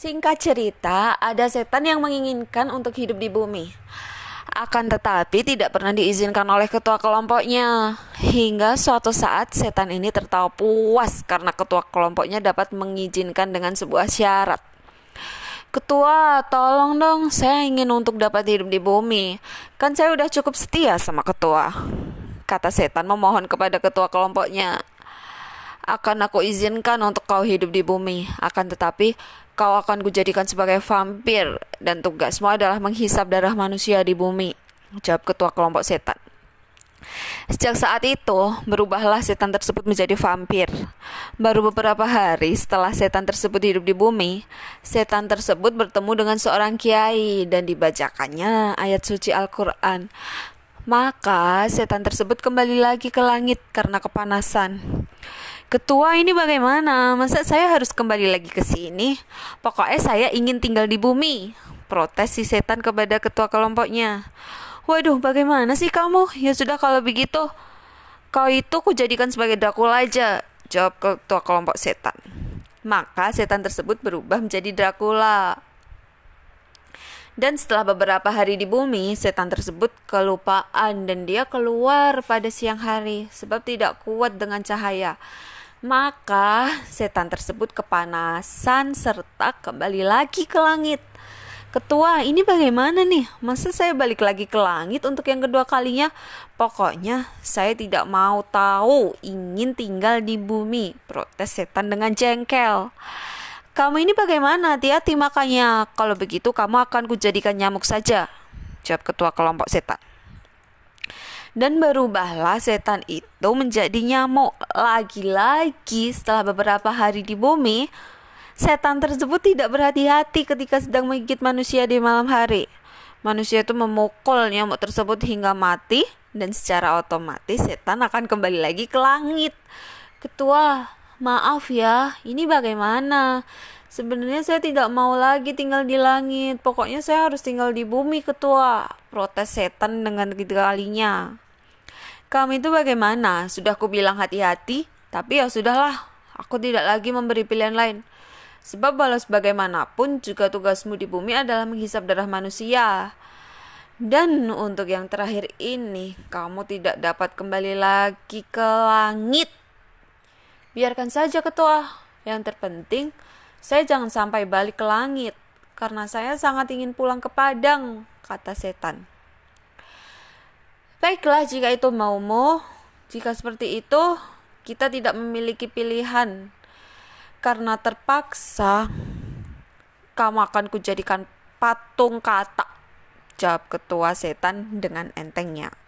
Singkat cerita, ada setan yang menginginkan untuk hidup di bumi. Akan tetapi tidak pernah diizinkan oleh ketua kelompoknya. Hingga suatu saat setan ini tertawa puas karena ketua kelompoknya dapat mengizinkan dengan sebuah syarat. Ketua, tolong dong, saya ingin untuk dapat hidup di bumi. Kan saya udah cukup setia sama ketua. Kata setan memohon kepada ketua kelompoknya akan aku izinkan untuk kau hidup di bumi. Akan tetapi, kau akan kujadikan sebagai vampir dan tugasmu adalah menghisap darah manusia di bumi. Jawab ketua kelompok setan. Sejak saat itu, berubahlah setan tersebut menjadi vampir. Baru beberapa hari setelah setan tersebut hidup di bumi, setan tersebut bertemu dengan seorang kiai dan dibacakannya ayat suci Al-Quran. Maka setan tersebut kembali lagi ke langit karena kepanasan. Ketua ini bagaimana? Masa saya harus kembali lagi ke sini? Pokoknya saya ingin tinggal di bumi. Protes si setan kepada ketua kelompoknya. Waduh, bagaimana sih kamu? Ya sudah kalau begitu, kau itu kujadikan sebagai Dracula aja. Jawab ketua kelompok setan. Maka setan tersebut berubah menjadi Dracula. Dan setelah beberapa hari di bumi, setan tersebut kelupaan dan dia keluar pada siang hari sebab tidak kuat dengan cahaya. Maka setan tersebut kepanasan serta kembali lagi ke langit. Ketua, ini bagaimana nih? Masa saya balik lagi ke langit untuk yang kedua kalinya? Pokoknya saya tidak mau tahu, ingin tinggal di bumi. Protes setan dengan jengkel. Kamu ini bagaimana? Hati-hati makanya. Kalau begitu kamu akan kujadikan nyamuk saja. Jawab ketua kelompok setan. Dan berubahlah setan itu menjadi nyamuk. Lagi-lagi setelah beberapa hari di bumi, setan tersebut tidak berhati-hati ketika sedang menggigit manusia di malam hari. Manusia itu memukul nyamuk tersebut hingga mati dan secara otomatis setan akan kembali lagi ke langit. Ketua, maaf ya, ini bagaimana? Sebenarnya saya tidak mau lagi tinggal di langit. Pokoknya saya harus tinggal di bumi, ketua. Protes setan dengan ketiga kalinya. Kamu itu bagaimana? Sudah ku bilang hati-hati, tapi ya sudahlah. Aku tidak lagi memberi pilihan lain. Sebab balas bagaimanapun juga tugasmu di bumi adalah menghisap darah manusia. Dan untuk yang terakhir ini, kamu tidak dapat kembali lagi ke langit. Biarkan saja ketua. Yang terpenting, saya jangan sampai balik ke langit, karena saya sangat ingin pulang ke Padang, kata setan. Baiklah, jika itu maumu, jika seperti itu, kita tidak memiliki pilihan. Karena terpaksa, kamu akan kujadikan patung kata, jawab ketua setan dengan entengnya.